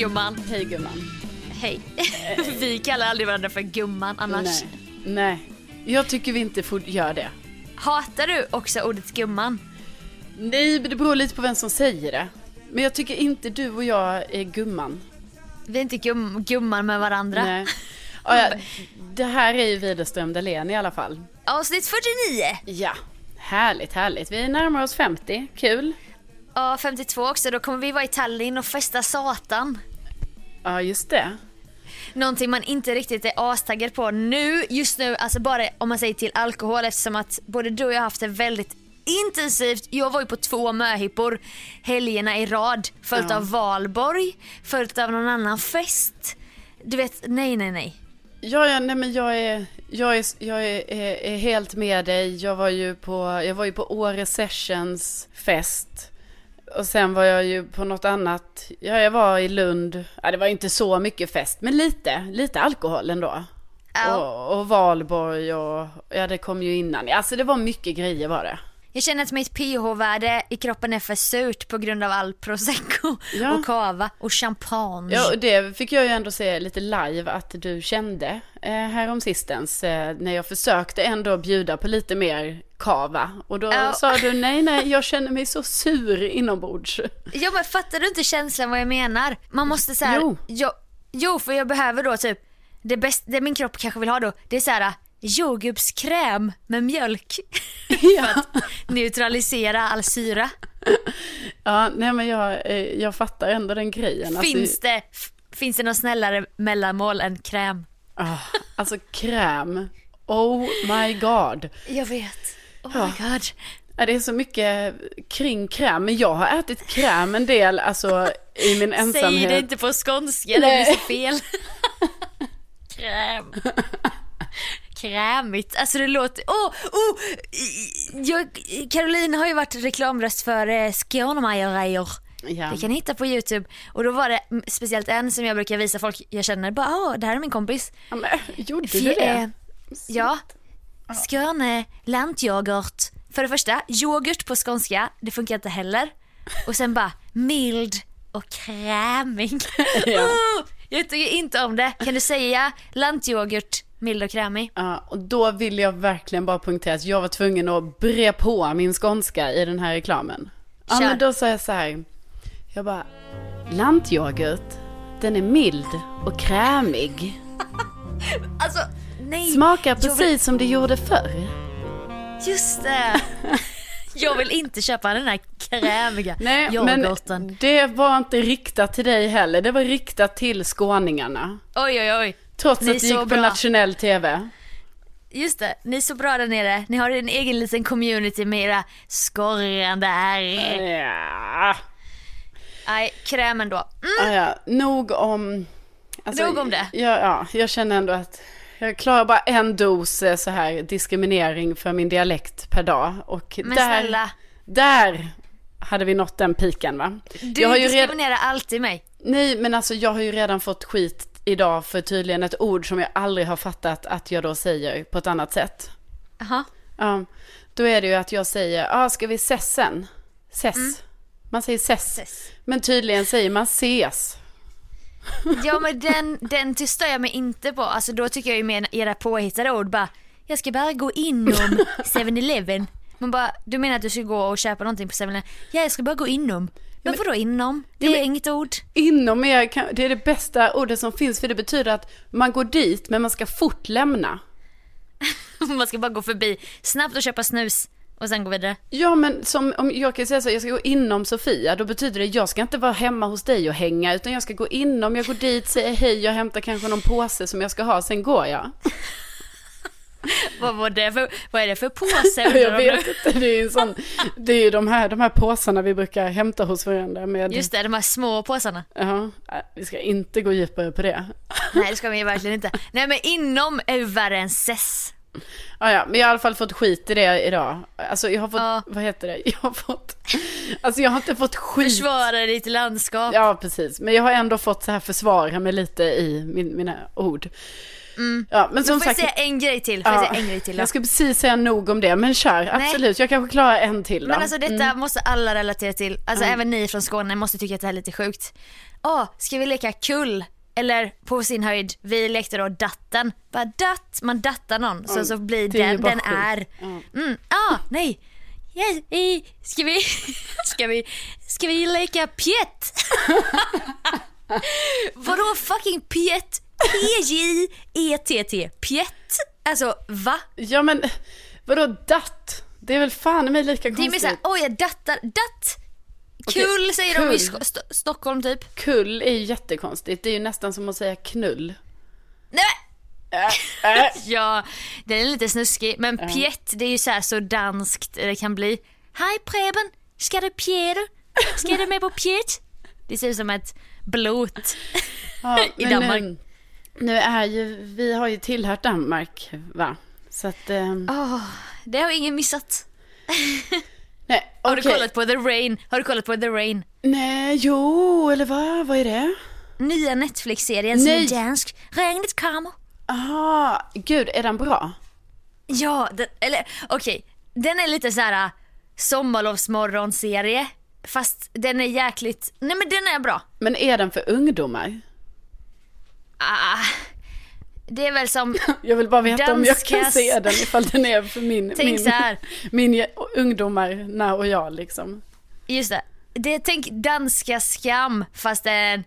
gumman. Hej gumman. Hej. Vi kallar aldrig varandra för gumman annars. Nej. Nej. Jag tycker vi inte får göra det. Hatar du också ordet gumman? Nej, det beror lite på vem som säger det. Men jag tycker inte du och jag är gumman. Vi är inte gum gumman med varandra. Nej. Ja, ja, det här är ju Widerström Dahlén i alla fall. Avsnitt 49. Ja, härligt, härligt. Vi närmar oss 50, kul. Ja, 52 också. Då kommer vi vara i Tallinn och festa satan. Ja, just det. Någonting man inte riktigt är astaggad på nu, just nu, alltså bara om man säger till alkohol eftersom att både du och jag har haft det väldigt intensivt. Jag var ju på två möhippor helgerna i rad följt Ja. av Valborg, följt av någon annan fest. Du vet, nej nej nej. Ja, ja, nej men jag är, jag är, jag är, är, är helt med dig. Jag var ju på, jag var ju på Åre Sessions fest. Och sen var jag ju på något annat. Ja, jag var i Lund. Ja, det var inte så mycket fest, men lite, lite alkohol ändå. Ja. Och, och Valborg och, ja det kom ju innan. Alltså det var mycket grejer var det. Jag känner att mitt pH-värde i kroppen är för surt på grund av all prosecco Ja. och cava och champagne. Ja, och det fick jag ju ändå se lite live att du kände eh, härom sistens. Eh, när jag försökte ändå bjuda på lite mer kava. Och då Ja. sa du nej, nej, jag känner mig så sur inombords. Ja men fattar du inte känslan vad jag menar? Man måste så här, Jo. jo. Jo för jag behöver då typ, det, bäst, det min kropp kanske vill ha då, det är så här jordgubbskräm med mjölk. Ja. för att neutralisera all syra. ja, nej men jag, eh, jag fattar ändå den grejen. Alltså, Finns det, f- finns det något snällare mellanmål än kräm? ah, alltså kräm. Oh my god. Jag vet. Oh Ja. my god. Ja, det är så mycket kring kräm. Men jag har ätit kräm en del, alltså i min ensamhet. Säg det inte på skånska, det blir så fel. Kräm. Krämigt. Alltså det låter... Åh! Oh, jag, Caroline har ju varit reklamröst för eh, Skånemajerier. Ja. Det kan ni hitta på YouTube. Och då var det speciellt en som jag brukar visa folk jag känner. Bara, åh, det här är min kompis. Ja, men, gjorde du Fy- eh, det? ja. Skåne lantyoghurt. För det första, yoghurt på skånska, det funkar inte heller. Och sen bara mild och krämig. Ja. Oh, jag tycker inte om det. Kan du säga lantyoghurt, mild och krämig? Ja, och då vill jag verkligen bara punktera att jag var tvungen att bre på min skånska i den här reklamen. Ja, Kör. men då sa jag så här. Jag bara, lantyoghurt, den är mild och krämig. Alltså, nej. Smakar Jag vill- precis som det gjorde förr. Just det. Jag vill inte köpa den här krämiga Nej, yoghurten. men det var inte riktat till dig heller. Det var riktat till skåningarna. Oj, oj, oj. Trots Ni att det gick på bra. nationell tv. Just det, ni är så bra där nere. Ni har en egen liten community med era skorrande R. Ja. Nej, krämen då. Mm. Ja. Nog om... alltså, Nog om det. Ja, ja, jag känner ändå att jag klarar bara en dos eh, så här diskriminering för min dialekt per dag. Och Men där, snälla, där hade vi nått den piken va? du jag har ju redan, diskriminerar alltid mig. nej, men alltså jag har ju redan fått skit idag för tydligen ett ord som jag aldrig har fattat att jag då säger på ett annat sätt. Jaha. Ja, då är det ju att jag säger, ah, ska vi ses sen? Ses. Man säger ses. Mm. Ses. Men tydligen säger man ses. Ja men den, den stör jag mig inte på. Alltså då tycker jag ju mer era påhittade ord bara, jag ska bara gå inom 7-Eleven. Man bara, du menar att du ska gå och köpa någonting på 7-Eleven? Ja jag ska bara gå inom. Men vadå inom? Det är men- inget ord. Inom kan- det är det bästa ordet som finns för det betyder att man går dit men man ska fort lämna. Man ska bara gå förbi snabbt och köpa snus och sen gå vidare. Ja men som om jag kan säga så, jag ska gå inom Sofia, då betyder det jag ska inte vara hemma hos dig och hänga utan jag ska gå inom, jag går dit, säger hej, jag hämtar kanske någon påse som jag ska ha, sen går jag. Vad, var det för, vad är det för påse? Jag vet inte, det är ju en sån, det är ju de här, de här påsarna vi brukar hämta hos varandra med, Just det, de här små påsarna. ja, vi ska inte gå djupare på det. Nej det ska vi verkligen inte. Nej men inom är värre än. Ja, ja, men jag har i alla fall fått skit i det idag. Alltså jag har fått, Ja. vad heter det? Jag har fått, alltså jag har inte fått skit. Försvara ditt landskap. Ja, precis. Men jag har ändå fått så här försvara mig lite i min, mina ord. Ja, men Får som jag sagt. säga en grej till? Får jag Ja, säga en grej till då? jag ska precis säga nog om det, men kör. Absolut, jag kanske klarar en till då. Men alltså detta Mm. måste alla relatera till. Alltså även ni från Skåne måste tycka att det här är lite sjukt. Åh, ska vi leka kull? Eller på sin höjd, vi lekte då datten. Bara datt, man dattar någon så, Mm, så blir det den, den är. Ja. Mm, ah, nej. Yes, ska vi, ska vi, ska vi leka pjätt? Vadå fucking pjätt? P-J-E-T-T, pjätt? Alltså va? Ja men, vadå datt? Det är väl fan mig lika Det är mer konstigt. såhär, oj jag dattar, datt. Okej, Kul säger de i kull. Sk- Sto- Stockholm typ. Kull är ju jättekonstigt, det är ju nästan som att säga knull. Nej men, Äh, äh. Ja, den är lite snuskig. Men pjätt, det är ju så här så danskt det kan bli. Hej Preben, ska du pjära? Ska du med på pjätt? Det ser ut som ett blot. Ja, I Danmark. eh, Nu är ju, vi har ju tillhört Danmark va? Så att, eh, Åh, det har ingen missat. nej Har du kollat på The Rain? Har du kollat på The Rain? Nej, jo, eller vad, vad är det? Nya Netflix-serien som är dansk. Regnet kommer. Aha, gud, är den bra? Ja, den, eller okej. Den är lite så här äh, sommarlovsmorgonserie. Fast den är jäkligt, nej men den är bra. Men är den för ungdomar? Ah, det är väl som, Jag vill bara veta om jag kan se den ifall den är för min, min, min ungdomarna och jag liksom. just det. Det är tänk danska skam fast det är en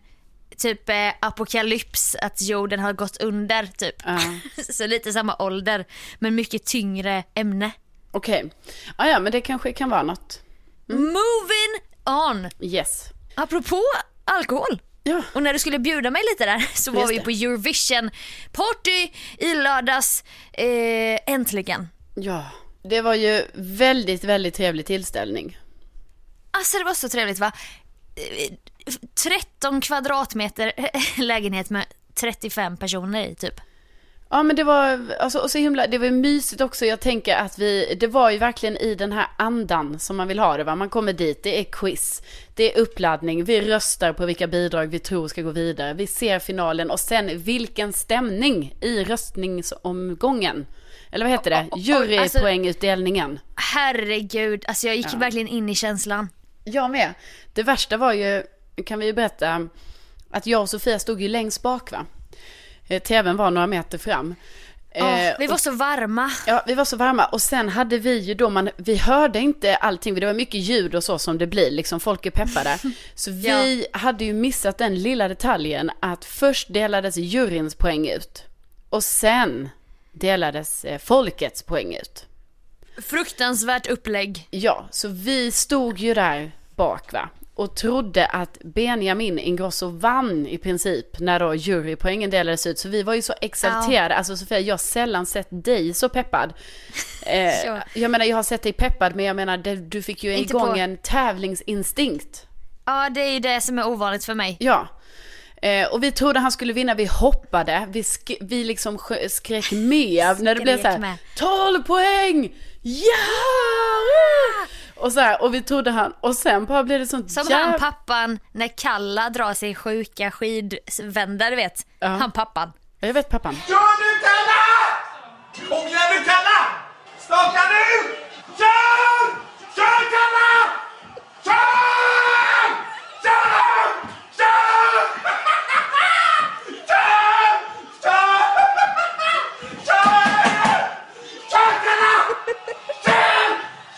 typ eh, apokalyps, att jorden har gått under typ. Ja. Så lite samma ålder men mycket tyngre ämne. Okej, ah, ja men det kanske kan vara något. Moving on! Yes. Apropå alkohol. Ja, Och när du skulle bjuda mig lite där så var Just vi det. på Eurovision party i lördags. Eh, äntligen. ja. Det var ju väldigt, väldigt trevlig tillställning. Alltså det var så trevligt va? Eh, 13 kvadratmeter lägenhet med 35 personer i typ. Ja men det var, alltså, och så himla, det var mysigt också. Jag tänker att vi, det var ju verkligen i den här andan som man vill ha det va. Man kommer dit, det är quiz, det är uppladdning, vi röstar på vilka bidrag vi tror ska gå vidare. Vi ser finalen och sen vilken stämning i röstningsomgången. Eller vad heter det? Jurypoängutdelningen. Herregud, alltså jag gick verkligen in i känslan. Jag med. Det värsta var ju, kan vi ju berätta, att jag och Sofia stod ju längst bak va. Eh, TVn var några meter fram. Eh, vi var så varma. Ja, vi var så varma och sen hade vi ju då, man, vi hörde inte allting, det var mycket ljud och så som det blir, liksom folk är peppade. Så vi hade ju missat den lilla detaljen att först delades juryns poäng ut och sen delades eh, folkets poäng ut. Fruktansvärt upplägg. Ja, så vi stod ju där bak va och trodde att Benjamin Ingrosso vann i princip när då jurypoängen delades ut. Så vi var ju så exalterade. Alltså Sofia, jag har sällan sett dig så peppad. Eh, Ja. Jag menar, jag har sett dig peppad, men jag menar, det, du fick ju Inte igång på- en tävlingsinstinkt. Ja, det är ju det som är ovanligt för mig. Ja. Eh, och vi trodde han skulle vinna, vi hoppade, vi, sk- vi liksom sjö- skrek med när det blev så Skrek här, med. 12 poäng! Ja! Och så här, och vi trodde han, och sen bara blev det sånt Som jäv- han pappan när Kalla drar sin sjuka skidvändare du vet. Ja. Han pappan. Ja, Jag vet pappan. Kör nu Kalla! Kom igen nu Kalla! Starta nu! Kör Kalla! Kör! Kör! Kör! Kör! Kör! Kör! Kör Kalla! Kör!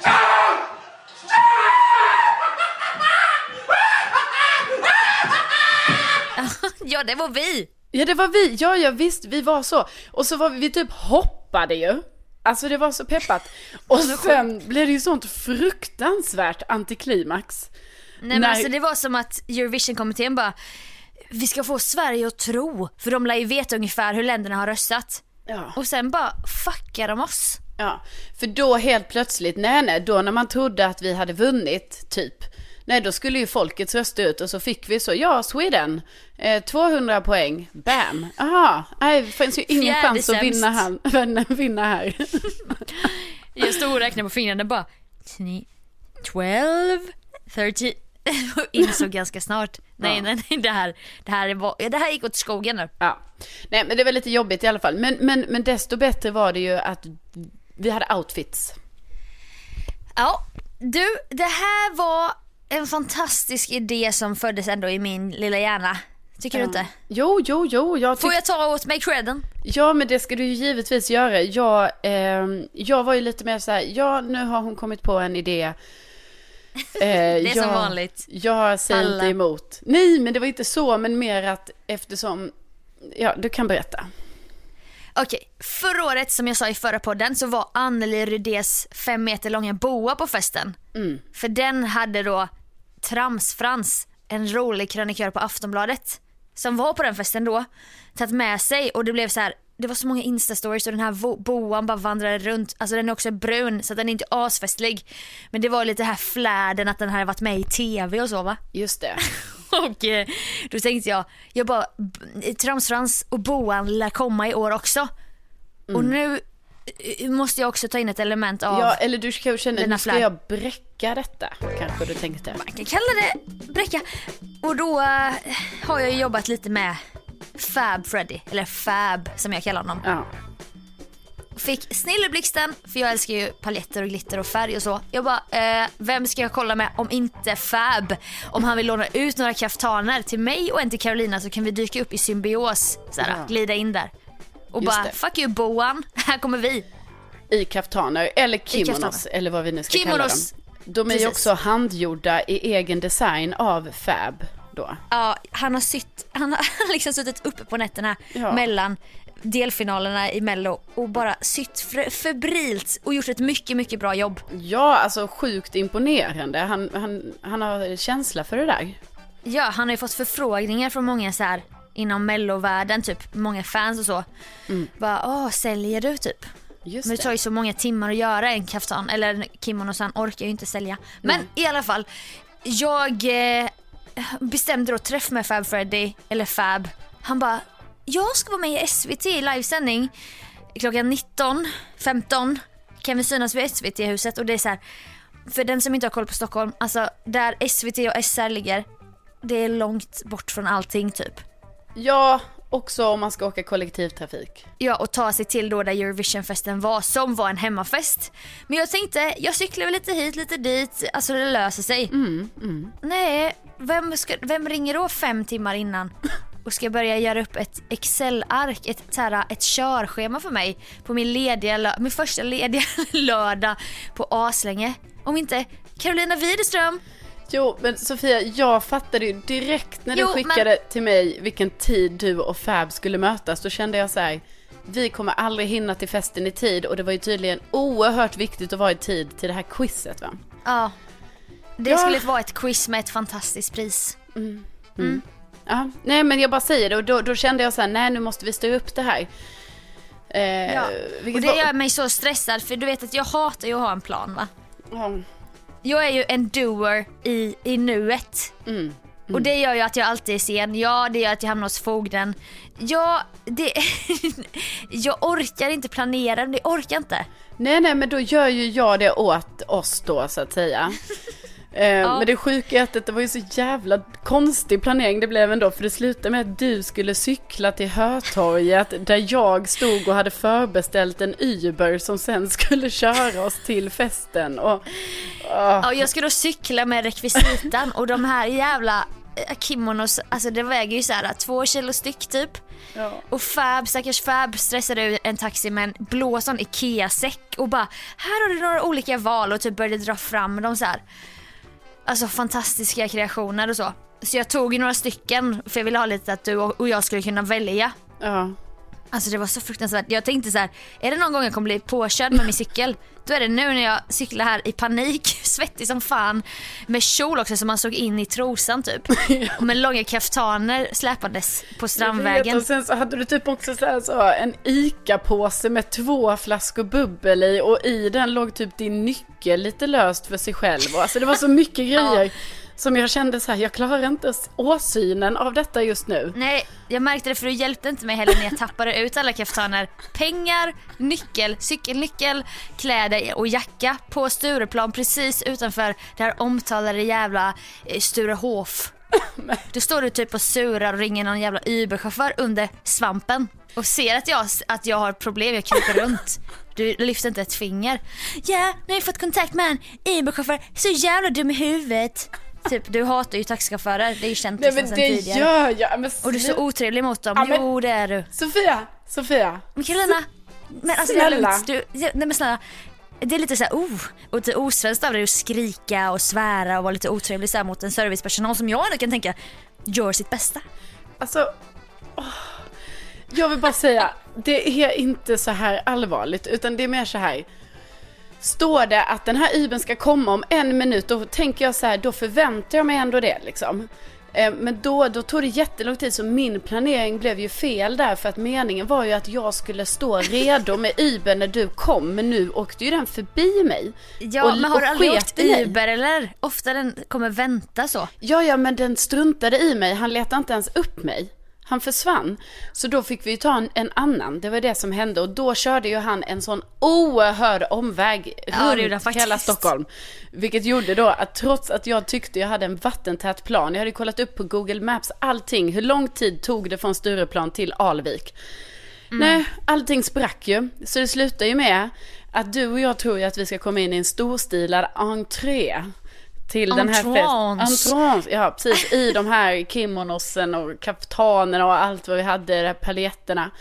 Kör! Ja, det var vi. Ja det var vi, ja ja visst, vi var så. Och så var vi, vi typ hoppade ju. Alltså det var så peppat. Och sen blev det ju sånt fruktansvärt antiklimax. Nej men Nej. alltså det var som att Eurovision-kommittén bara vi ska få Sverige att tro, för de lär ju veta ungefär hur länderna har röstat. Ja. Och sen bara fuckar de oss. Ja, för då helt plötsligt, nej nej, då när man trodde att vi hade vunnit, typ. Nej, då skulle ju folkets rösta ut och så fick vi så, ja, Sweden, eh, 200 poäng, bam, aha, nej, det finns ju ingen Fjärde chans att sämst. vinna här. vinna här. Jag stod och räknade på fingrarna bara 12, 13, insåg ganska snart, nej Ja. nej nej det här, det här, var, det här gick åt skogen nu. Ja. Nej, men det var lite jobbigt i alla fall. Men, men, men desto bättre var det ju att vi hade outfits. Ja, du, det här var en fantastisk idé som föddes ändå i min lilla hjärna. Tycker du inte? Jo, jo, jo. Jag Får jag ta åt mig credden? Ja, men det ska du ju givetvis göra. Jag, ehm, jag var ju lite mer så här, ja, nu har hon kommit på en idé. Eh, Det är jag, som vanligt. Jag säger Alla. inte emot. Nej, men det var inte så, men mer att eftersom, ja, du kan berätta. Okej, förra året som jag sa i förra podden så var Anneli Rydés fem meter långa boa på festen. För den hade då Tramsfrans, en rolig krönikör på Aftonbladet, som var på den festen då, tagit med sig och det blev så här. Det var så många instastories och den här boan bara vandrade runt. Alltså den är också brun så den är inte asfestlig. Men det var lite här flärden att den hade varit med i TV och så va. Just det. Och eh, då tänkte jag, jag bara, b- Tramsfrans och Boan lär komma i år också. Och nu eh, måste jag också ta in ett element av, Ja, eller du känna, Denna nu ska jag bräcka detta, kanske du tänkte. man kan kalla det bräcka. Och då eh, har jag jobbat lite med Fab Freddy, eller Fab som jag kallar honom. Ja. Fick snilleblixten, för jag älskar ju paljetter och glitter och färg och så. Jag bara, eh, vem ska jag kolla med om inte Fab? Om han vill låna ut några kaftaner till mig och en till Carolina så kan vi dyka upp i symbios, såhär, Ja. glida in där. Och Just bara, det. fuck you Boan, här kommer vi. I kaftaner, eller kimonos, kaftaner. eller vad vi nu ska Kimonos. kalla dem. De är ju också handgjorda i egen design av Fab då. Ja, han har sytt, han har liksom suttit uppe på nätterna Ja. mellan delfinalerna i mello och bara sytt fe- febrilt och gjort ett mycket, mycket bra jobb. Ja, alltså sjukt imponerande. Han, han, han har känsla för det där. Ja, han har ju fått förfrågningar från många så här inom mellovärlden, typ många fans och så. Bara, åh, säljer du typ? Just Men det tar ju så många timmar att göra en kaftan, eller en kimono så han orkar ju inte sälja. Men i alla fall, jag eh, bestämde då träff med Fab Freddy, eller Fab. Han bara, jag ska vara med i SVT i livesändning klockan 19.15. kan vi synas vid SVT-huset och det är så här, för den som inte har koll på Stockholm, alltså där SVT och SR ligger, det är långt bort från allting typ. Ja, också om man ska åka kollektivtrafik. Ja, och ta sig till då där Eurovisionfesten var, som var en hemmafest. Men jag tänkte, jag cyklar väl lite hit, lite dit, alltså det löser sig. Nej, vem, ska, vem ringer då fem timmar innan och ska börja göra upp ett Excel-ark, ett, så här, ett körschema för mig på min, lediga, min första lediga lördag på aslänge? Om inte Carolina Widerström. Jo, men Sofia, jag fattade ju direkt när du Jo, skickade till mig vilken tid du och Fab skulle mötas. Då kände jag så här, vi kommer aldrig hinna till festen i tid och det var ju tydligen oerhört viktigt att vara i tid till det här quizet va? Ja, det Ja. skulle vara ett quiz med ett fantastiskt pris. Ja, nej men jag bara säger det och då, då kände jag så här, nej nu måste vi styra upp det här. Eh, Ja. Och det var- gör mig så stressad för du vet att jag hatar ju att ha en plan va. Ja, Jag är ju en doer i, i nuet. Mm. Och det gör ju att jag alltid är sen. Ja, det gör att jag hamnar hos fogden. Ja, det... jag orkar inte planera, det orkar inte. Nej, nej, men då gör ju jag det åt oss då så att säga. Eh, Men det sjuka är att det var ju så jävla konstig planering det blev ändå. För det slutade med att du skulle cykla till Hötorget där jag stod och hade förbeställt en Uber som sen skulle köra oss till festen. Och, Ja, jag ska då cykla med rekvisitan och de här jävla eh, kimonos, alltså det väger ju så här två kilo styck typ. ja. Och Fab, stackars Fab stressade ur en taxi med en blå sån IKEA-säck och bara här har du några olika val och typ började dra fram dem så här. Alltså fantastiska kreationer och så. Så jag tog ju några stycken för jag ville ha lite att du och jag skulle kunna välja. ja. Alltså det var så fruktansvärt. Jag tänkte så här, är det någon gång jag kommer bli påkörd med min cykel? Då är det nu när jag cyklar här i panik, svettig som fan. Med kjol också som man såg in i trosan typ. Och med långa kaftaner släpandes på Jag vet, strandvägen. och sen så hade du typ också så här, så, en ICA-påse med två flaskor bubbel i och i den låg typ din nyckel lite löst för sig själv. Alltså det var så mycket grejer som jag kände så här, jag klarar inte åsynen av detta just nu. Nej, jag märkte det för du hjälpte inte mig heller när jag tappade ut alla kaftaner. Pengar, nyckel, cykelnyckel, kläder och jacka på Stureplan precis utanför det här omtalade jävla eh, Sturehof. Då står du typ och surar och ringer någon jävla Uberchaufför under svampen och ser att jag, att jag har problem, jag kryper runt. Du lyfter inte ett finger. Ja, nu har jag fått kontakt med en Uberchaufför, så jävla dum i huvudet. Typ, du hatar ju taxichaufförer, det är ju känt Nej liksom men sen det tidigare. gör jag. Men Och du är så otrevlig mot dem. Ja, men- Jo det är du. Sofia, Sofia. Men Carolina, men alltså det är Snälla. lugnt. Du, nej men snälla. Det är lite såhär, oh, och lite osvenskt av dig att skrika och svära och vara lite otrevlig så här mot en servicepersonal som jag ändå kan tänka gör sitt bästa. Alltså, åh. jag vill bara säga, det är inte så här allvarligt, utan det är mer så här. Står det att den här Ubern ska komma om en minut, då tänker jag så här, då förväntar jag mig ändå det liksom. Eh, Men då, då tog det jättelång tid så min planering blev ju fel där för att meningen var ju att jag skulle stå redo med Uber när du kom men nu åkte ju den förbi mig. Ja Och- men har du aldrig åkt. Uber eller? Ofta den kommer vänta så. Ja, ja, men den struntade i mig. Han letade inte ens upp mig. Han försvann. Så då fick vi ju ta en, en annan. Det var det som hände. Och då körde ju han en sån oerhörd omväg Ja, runt hela Stockholm. Vilket gjorde då att trots att jag tyckte jag hade en vattentät plan. Jag hade kollat upp på Google Maps allting. Hur lång tid tog det från Stureplan till Alvik? Mm. Nej, allting sprack ju. Så det slutar ju med att du och jag tror ju att vi ska komma in i en storstilad entré. Till den här Entrance. festen. Entrance. Ja, precis. I de här kimonosen och kaftanerna och allt vad vi hade, de här paljetterna.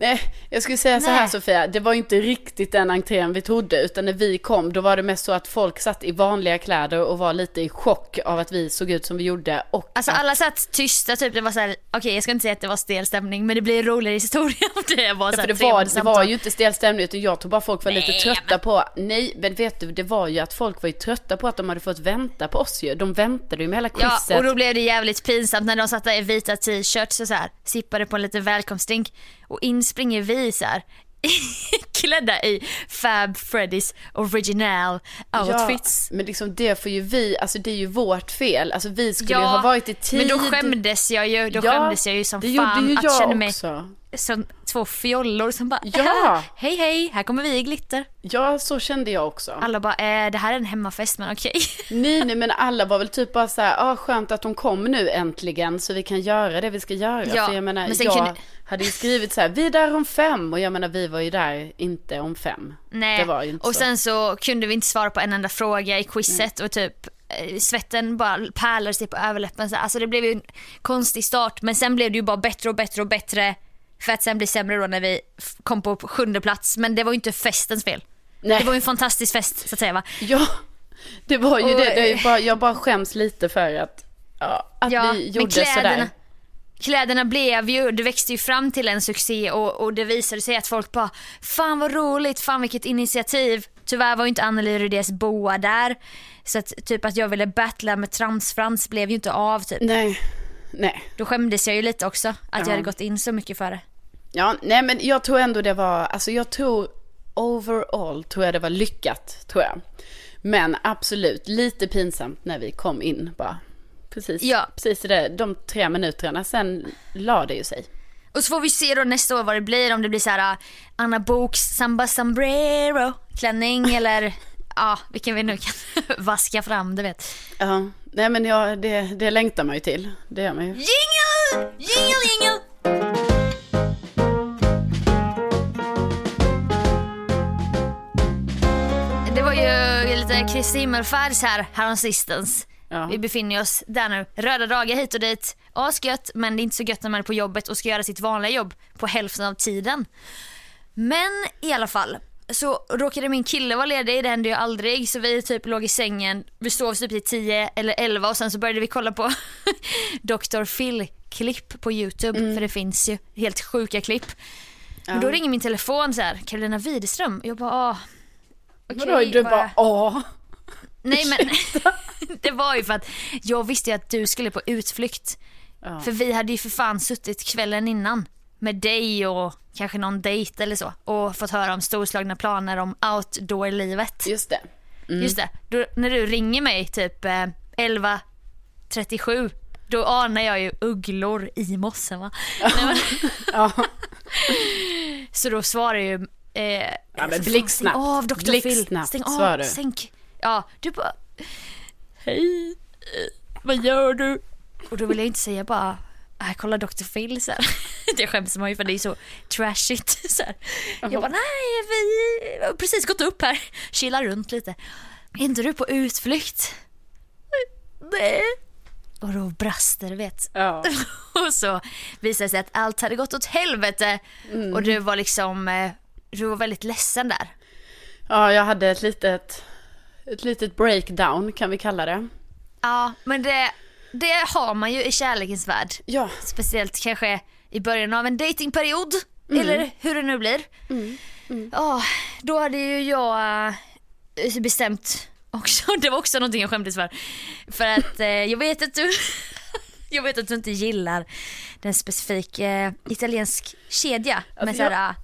Nej, jag skulle säga så här Nej. Sofia, det var ju inte riktigt den entrén vi trodde, utan när vi kom då var det mest så att folk satt i vanliga kläder och var lite i chock av att vi såg ut som vi gjorde. Och Alltså att, alla satt tysta typ, det var såhär, okej jag ska inte säga att det var stel stämning men det blir en roligare historia om det var Ja, för det var, det var ju inte stel stämning utan jag tror bara folk var lite Nej, trötta på, nej men vet du det var ju att folk var ju trötta på att de hade fått vänta på oss ju. De väntade ju med hela Ja, quizet. och då blev det jävligt pinsamt när de satt där i vita t-shirts och så här, sippade på en liten välkomstdrink och in springer vi så här klädda i Fab Freddys original outfits. Ja, men liksom det får ju vi, alltså det är ju vårt fel. Alltså vi skulle ju Ja, ha varit i tid. men då skämdes jag ju, då Ja, skämdes jag ju som det fan gjorde ju att jag känna mig också. Som två fjollor som bara Ja. hej hej, här kommer vi i glitter. Ja, så kände jag också. Alla bara eh, det här är en hemmafest men okej. Nej, nej, men alla var väl typ bara så här, ah, skönt att de kom nu äntligen så vi kan göra det vi ska göra. Ja, För jag menar, men jag kunde- hade ju skrivit så här, vi är där om fem. Och jag menar, vi var ju där inte om fem. Nej, Det var ju inte och så. sen så kunde vi inte svara på en enda fråga i quizet och typ eh, svetten bara pärlade sig på överläppen. Så, Alltså det blev ju en konstig start men sen blev det ju bara bättre och bättre och bättre för att sen bli sämre då när vi kom på sjunde plats. Men det var ju inte festens fel. Nej. Det var ju en fantastisk fest så att säga va. Ja, det var ju Och- det. det ju bara, jag bara skäms lite för att, ja, att Ja, vi gjorde kläderna- sådär. Kläderna blev ju, det växte ju fram till en succé och, och det visade sig att folk bara Fan vad roligt, fan vilket initiativ. Tyvärr var ju inte Anneli Rydés boa där. Så att typ att jag ville battla med Tramsfrans blev ju inte av typ. Nej, nej. Då skämdes jag ju lite också att Ja. jag hade gått in så mycket för det. Ja, nej men jag tror ändå det var, alltså jag tror overall tror jag det var lyckat, tror jag. Men absolut, lite pinsamt när vi kom in bara. Precis, Ja. precis det, de tre minuterna, sen la det ju sig. Och så får vi se då nästa år vad det blir, om det blir så här uh, Anna Boks Samba Sombrero klänning eller ja, vilken vi nu kan vaska fram, du vet. Ja, nej men ja, det, det längtar man ju till, det gör man ju. Jingle! Jingle, jingle! Lite Kristi himmelfärds här häromsistens. Ja. Vi befinner oss där nu. Röda dagar hit och dit. Asgött, men det är inte så gött när man är på jobbet och ska göra sitt vanliga jobb på hälften av tiden. Men i alla fall så råkade min kille vara ledig, det hände ju aldrig. Så vi typ låg i sängen, vi sov typ till 10 eller 11 och sen så började vi kolla på Dr. Phil-klipp på YouTube. För det finns ju helt sjuka klipp. Men då ringer min telefon så här, Carolina Widerström. Jag bara, ah, okej. Vadå, du bara, åh. Nej men det var ju för att jag visste ju att du skulle på utflykt. Ja. För vi hade ju för fan suttit kvällen innan med dig och kanske någon dejt eller så och fått höra om storslagna planer om outdoor-livet. Just det. Just det, då, när du ringer mig typ eh, 11 37, då anar jag ju ugglor i mossen va. Men, Ja. så då svarar ju eh, Ja, men blixtsnabbt. Stäng av Dr. Phil. Stäng av, du. sänk. Ja, du bara Hej, vad gör du? Och då vill jag inte säga bara "Äh, kolla Dr. Phil så här. Det skäms man ju för det är så trashigt. Så här. Jag bara nej, vi har precis gått upp här, chillar runt lite. Är inte du på utflykt? Nej. Och då brast det, vet. Ja. Och så visade det sig att allt hade gått åt helvete. Mm. Och du var liksom, eh, du var väldigt ledsen där. ja, jag hade ett litet, ett litet breakdown kan vi kalla det. Ja, men det, det har man ju i kärlekens värld. Ja, Speciellt kanske i början av en datingperiod Mm. Eller hur det nu blir. Ja, då hade ju jag eh, bestämt också, det var också någonting jag skämdes för. För att eh, jag vet att du Jag vet att du inte gillar den specifik eh, italiensk kedja. men Alltså, såhär,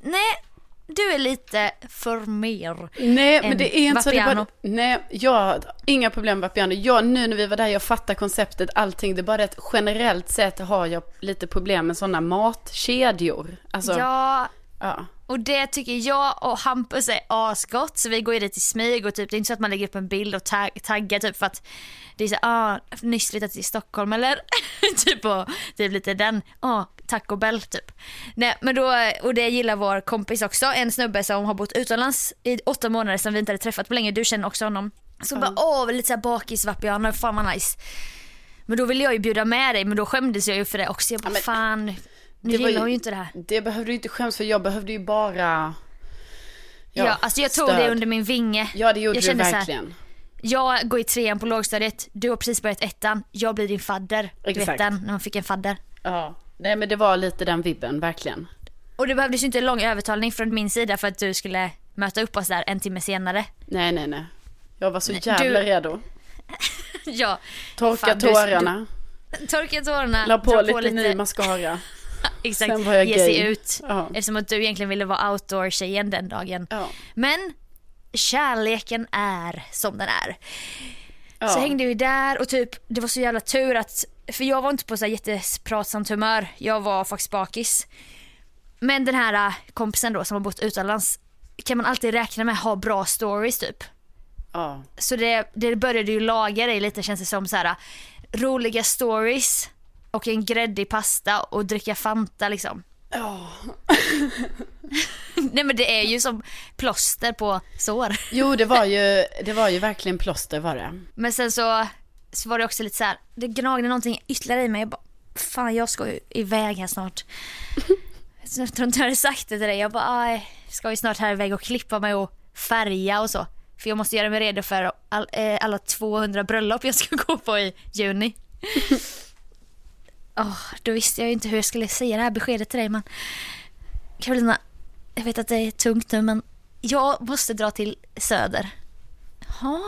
nej du är lite för mer. Nej, men det är inte så. Vapiano. bara, nej, jag inga problem med Vapiano. Jag, nu när vi var där, jag fattar konceptet, allting. Det är bara att generellt sett har jag lite problem med sådana matkedjor. Alltså, ja. Ja, och det tycker jag och Hampus är asgott så vi går ju dit i smyg och typ det är inte så att man lägger upp en bild och tag, taggar typ för att det är så ah, nyss flyttat till Stockholm eller typ och typ lite den, ah, Taco Bell typ. Nej men då, och det gillar vår kompis också, en snubbe som har bott utomlands i åtta månader som vi inte hade träffat på länge, du känner också honom. Så bara åh lite såhär bakis vapiano, fan vad nice. Men då ville jag ju bjuda med dig men då skämdes jag ju för det också. Jag bara Ja, men- fan, nu gillar ju- hon ju inte det här. Det behövde du inte skämmas för. Jag behövde ju bara... Ja, alltså jag tog stöd. det under min vinge. Ja, det gjorde jag du kände så här, verkligen. jag går i trean på lågstadiet, du har precis börjat ettan, jag blir din fadder. Du vet Exakt. den, när man fick en fadder. Ja. Nej, men det var lite den vibben, verkligen. Och det behövdes ju inte lång övertalning från min sida för att du skulle möta upp oss där en timme senare. Nej, nej, nej. Jag var så jävla du- redo. ja, Torka Fan, du- tårarna. torka tårarna, La på dra lite, ny mascara. exakt, sen var jag ge sig gay. ut. Ja. Eftersom att du egentligen ville vara outdoor-tjejen den dagen. Ja. Men kärleken är som den är. Ja. Så hängde vi där och typ det var så jävla tur att, för jag var inte på så här jättepratsamt humör, jag var faktiskt bakis. Men den här äh, kompisen då som har bott utomlands kan man alltid räkna med ha bra stories typ. ja. Så det, det började ju laga dig lite känns det som så här roliga stories och en gräddig pasta och dricka Fanta liksom. Ja. Nej men det är ju som plåster på sår. Jo, det var ju, det var ju verkligen plåster var det. Men sen så, så var det också lite så här, det gnagde någonting ytterligare i mig. Jag bara, fan jag ska ju iväg här snart. Så jag tror inte jag hade sagt det till dig. Jag bara, aj, ska ju snart här iväg och klippa mig och färga och så. För jag måste göra mig redo för all, eh, alla 200 bröllop jag ska gå på i juni. oh, då visste jag ju inte hur jag skulle säga det här beskedet till dig men Carolina, jag vet att det är tungt nu men jag måste dra till Söder. Ja,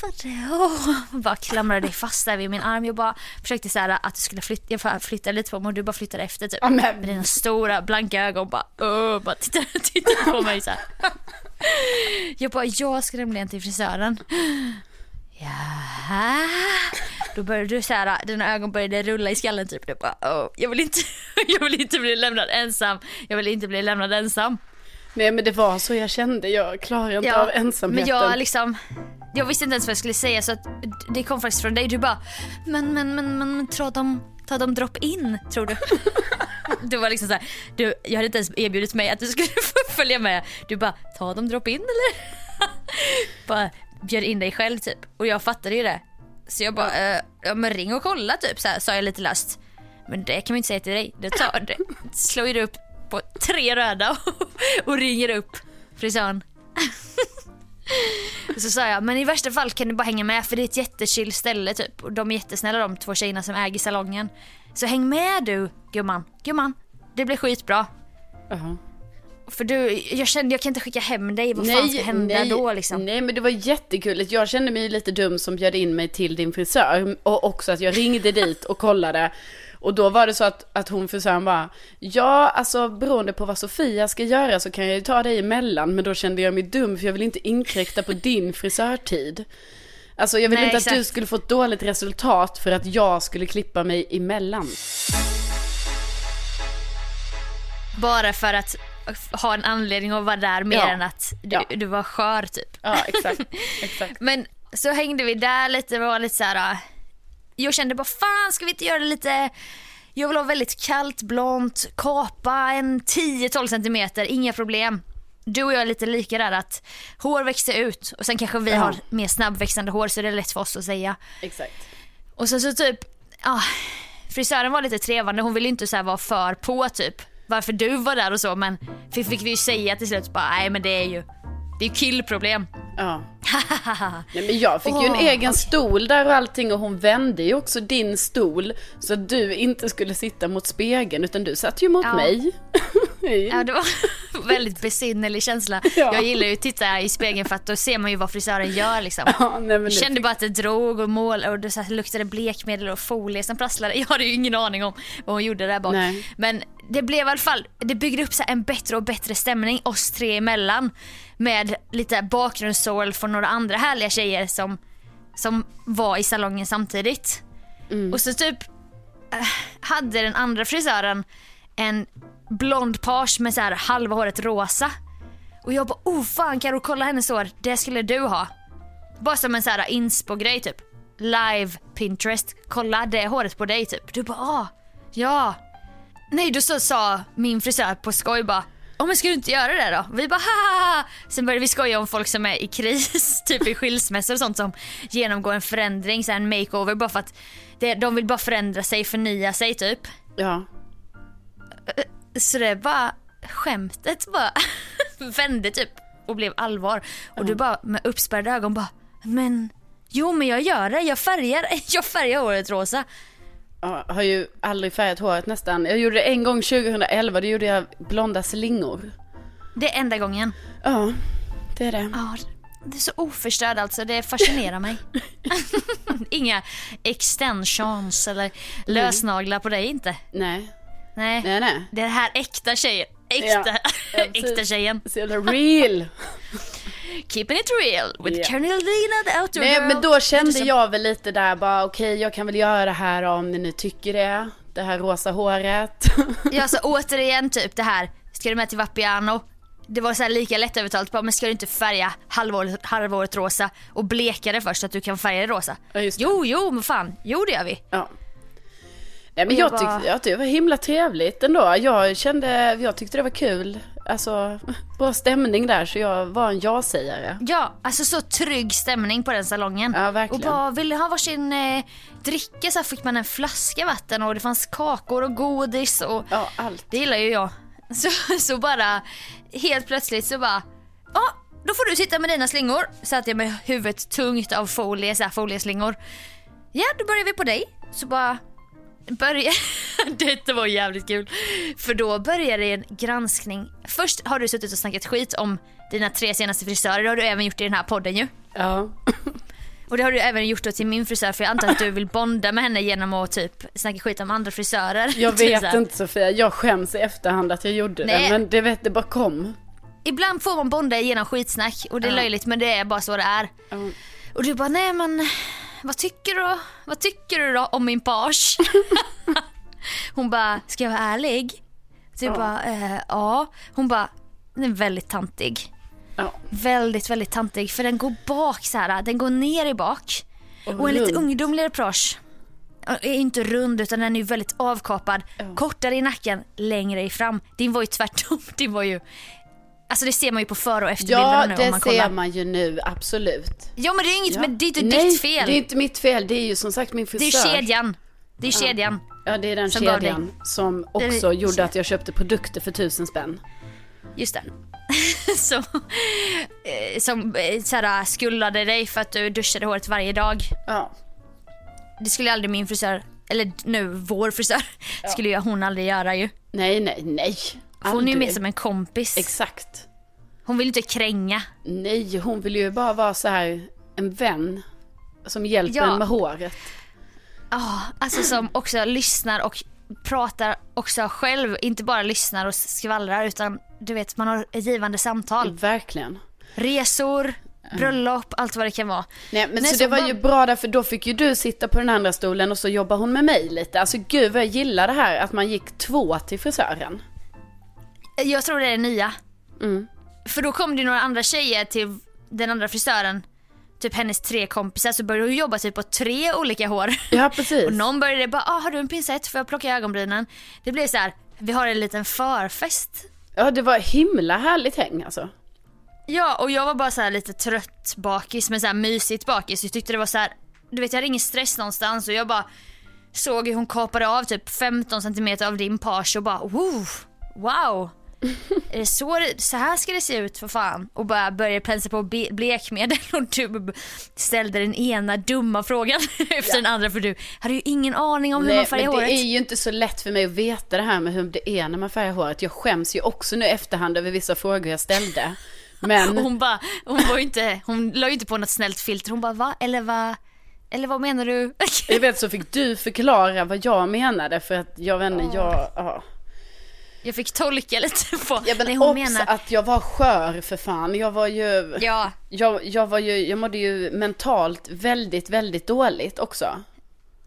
för det? Åh. Jag bara klamrade dig fast där vid min arm. Jag bara försökte så här att du skulle flytta, jag flyttade lite på mig och du bara flyttade efter typ. Ja, men- Med dina stora blanka ögon bara, åh, bara tittade, tittade på mig så här. Jag bara, jag ska nämligen till frisören. Ja. Då började du så här, dina ögon började rulla i skallen typ. Jag bara, åh, jag vill inte, jag vill inte bli lämnad ensam. Jag vill inte bli lämnad ensam. Nej, men det var så jag kände. Jag klarar inte av ensamheten. Men jag liksom, jag visste inte ens vad jag skulle säga så att det kom faktiskt från dig. Du bara, men men men men, men tar de, tar de drop in tror du? Du var liksom såhär, du, jag hade inte ens erbjudit mig att du skulle få följa med. Du bara, tar de drop in eller? bara bjöd in dig själv typ. Och jag fattade ju det. Så jag bara, eh, ja men ring och kolla typ så här, sa jag lite löst. Men det kan man inte säga till dig. Det, tar, det slår ju upp på tre röda och ringer upp frisören. Så sa jag, men i värsta fall kan du bara hänga med för det är ett jättechill ställe typ. Och de är jättesnälla de två tjejerna som äger salongen. Så häng med du gumman, gumman. Det blir skitbra. Ja. För du, jag kände jag kan inte skicka hem dig, vad fan ska hända nej, då liksom? Nej, men det var jättekul. Jag kände mig lite dum som bjöd in mig till din frisör. Och också att jag ringde dit och kollade. Och då var det så att, att hon frisören bara, ja alltså beroende på vad Sofia ska göra så kan jag ju ta dig emellan. Men då kände jag mig dum för jag vill inte inkräkta på din frisörtid. Alltså jag vill Nej, inte att du exakt. skulle få ett dåligt resultat för att jag skulle klippa mig emellan. Bara för att ha en anledning att vara där mer Ja. än att du, Ja. du var skör typ. Ja, exakt. exakt. Men så hängde vi där lite var lite så här. Jag kände bara fan ska vi inte göra det lite jag vill ha väldigt kallt blont, kapa en 10-12 centimeter, inga problem. Du och jag är lite lika där att hår växer ut och sen kanske vi Ja. har mer snabbväxande hår så det är lätt för oss att säga. exakt. Och sen så typ, ja, frisören var lite trevande, hon ville inte så vara för på typ varför du var där och så men fick vi ju säga till slut bara nej men det är ju, det är killproblem. Ja. Nej, men jag fick ju en egen stol där och allting och hon vände ju också din stol så att du inte skulle sitta mot spegeln utan du satt ju mot Ja. mig. Ja, det var väldigt besynnerlig känsla. Ja. Jag gillar ju att titta i spegeln för att då ser man ju vad frisören gör liksom. Ja, nej, Jag det- kände bara att det drog och mål och det så luktade blekmedel och folie som prasslade. Jag hade ju ingen aning om vad hon gjorde där bak. Nej. Men det blev i alla fall, det byggde upp så en bättre och bättre stämning oss tre emellan. Med lite bakgrundssål från några andra härliga tjejer som, som var i salongen samtidigt. Och så typ eh, hade den andra frisören en blond page med så här halva håret rosa. Och jag bara oh fan Karo kolla hennes hår, det skulle du ha. Bara som en så här inspo-grej typ. Live Pinterest, kolla det håret på dig typ. Du bara ah, ja. Nej då så sa min frisör på skoj bara Oh, men ska du inte göra det då? Vi bara ha Sen började vi skoja om folk som är i kris, typ i skilsmässor och sånt som genomgår en förändring, så en makeover bara för att det, de vill bara förändra sig, förnya sig typ. Ja. Så det bara, skämtet bara vände typ och blev allvar. Och du bara med uppspärrade ögon bara, men jo men jag gör det, jag färgar, jag färgar håret rosa. Ja, har ju aldrig färgat håret nästan. Jag gjorde det en gång 2011, då gjorde jag blonda slingor. Det är enda gången. Ja, det är det. Ja, det är så oförstörd alltså, det fascinerar mig. Inga extensions eller lösnaglar på dig inte. Nej, Nej, nej, nej. det är det här äkta tjejen. Äkta, Ja, äkta tjejen. Så jävla real. Keeping it real with Ja. Carolina the outdoor Nej, girl. men då kände jag väl lite där bara, okej, jag kan väl göra det här om ni nu tycker det. Det här rosa håret. Ja, så återigen typ det här, ska du med till Vapiano? Det var så lika lätt övertalat bara, men ska du inte färga halvåret, halvåret rosa och bleka det först så att du kan färga det rosa? Ja, det. Jo, jo, men fan, jo det gör vi. Ja. Nej men jag jag, bara- tyckte, jag tyckte det var himla trevligt ändå. Jag kände, jag tyckte det var kul. Alltså, bra stämning där så jag var en ja-sägare. Ja, alltså så trygg stämning på den salongen. Ja, verkligen. Och bara ville ha varsin eh, dricka så här fick man en flaska vatten och det fanns kakor och godis och Ja, allt. det gillar ju jag. Så, så bara helt plötsligt så bara, ja då får du sitta med dina slingor. Satt jag med huvudet tungt av folie, så här folieslingor. Ja, då börjar vi på dig. Så bara börja... Detta var jävligt kul. För då började en granskning. Först har du suttit och snackat skit om dina tre senaste frisörer. Det har du även gjort i den här podden ju. Ja. Och det har du även gjort då till min frisör för jag antar att du vill bonda med henne genom att typ snacka skit om andra frisörer. Jag Typ vet inte Sofia, jag skäms i efterhand att jag gjorde Nej. det. Men det vet det bara kom. Ibland får man bonda genom skitsnack och det är Ja. löjligt men det är bara så det är. Ja. Och du bara, nej men vad tycker du, vad tycker du då om min page? Hon bara, ska jag vara ärlig? Du Ja. bara, eh, ja. Hon bara, den är väldigt tantig. Ja. Väldigt, väldigt tantig för den går bak så här. den går ner i bak. Och Och en lite ungdomligare page är inte rund utan den är ju väldigt avkapad. Kortare i nacken, längre i fram. Din var ju tvärtom. Din var ju... Alltså det ser man ju på före och efterbilderna Ja, nu om det man ser man ju nu, absolut. Ja men det är inget, Ja. men det är inte Nej, ditt fel. det är inte mitt fel. Det är ju som sagt min Det är frisör. kedjan. Det är kedjan. Ja, det är den som kedjan som Det också är- gjorde att jag köpte produkter för tusen spänn. Just det. så, eh, som eh, såhär, skuldade dig för att du duschade håret varje dag. Ja. Det skulle aldrig min frisör, eller nu vår frisör, skulle ju hon aldrig göra ju. Nej, nej, nej. För Hon är ju Aldrig. mer som en kompis. Exakt. Hon vill inte kränga. Nej, hon vill ju bara vara så här en vän som hjälper Ja. en med håret. Ja, alltså som också lyssnar och pratar också själv. Inte bara lyssnar och skvallrar utan du vet man har ett givande samtal. Verkligen. Resor, bröllop, allt vad det kan vara. Nej men Nej, så så det var bara- ju bra där för då fick ju du sitta på den andra stolen och så jobbar hon med mig lite. Alltså gud vad jag gillar det här att man gick två till frisören. Jag tror det är nya. Mm. För då kom det några andra tjejer till den andra frisören, typ hennes tre kompisar, så började hon jobba typ på tre olika hår. Ja precis. Och någon började bara, ah, har du en pincett? Får jag plocka ögonbrynen? Det blev så här, vi har en liten förfest. Ja det var himla härligt häng alltså. Ja, och jag var bara så här lite trött bakis, men så här mysigt bakis. Jag tyckte det var så här, du vet jag hade ingen stress någonstans och jag bara såg hur hon kapade av typ 15 cm av din page och bara wow, wow. Är det så, så här ska det se ut för fan? Och bara började pensa på blekmedel och du ställde den ena dumma frågan efter den andra för du hade ju ingen aning om hur man Nej, färgar men det håret. är ju inte så lätt för mig att veta det här med hur det är när man färgar håret. Jag skäms ju också nu efterhand över vissa frågor jag ställde. Men hon bara, hon var inte, hon la ju inte på något snällt filter. Hon bara va? Eller va? Eller vad menar du? jag vet så fick du förklara vad jag menade för att jag vet inte, jag, ja. Jag fick tolka lite på Ja men hon också menar. att jag var skör för fan. Jag var ju, Ja, jag, jag var ju, jag mådde ju mentalt väldigt, väldigt dåligt också.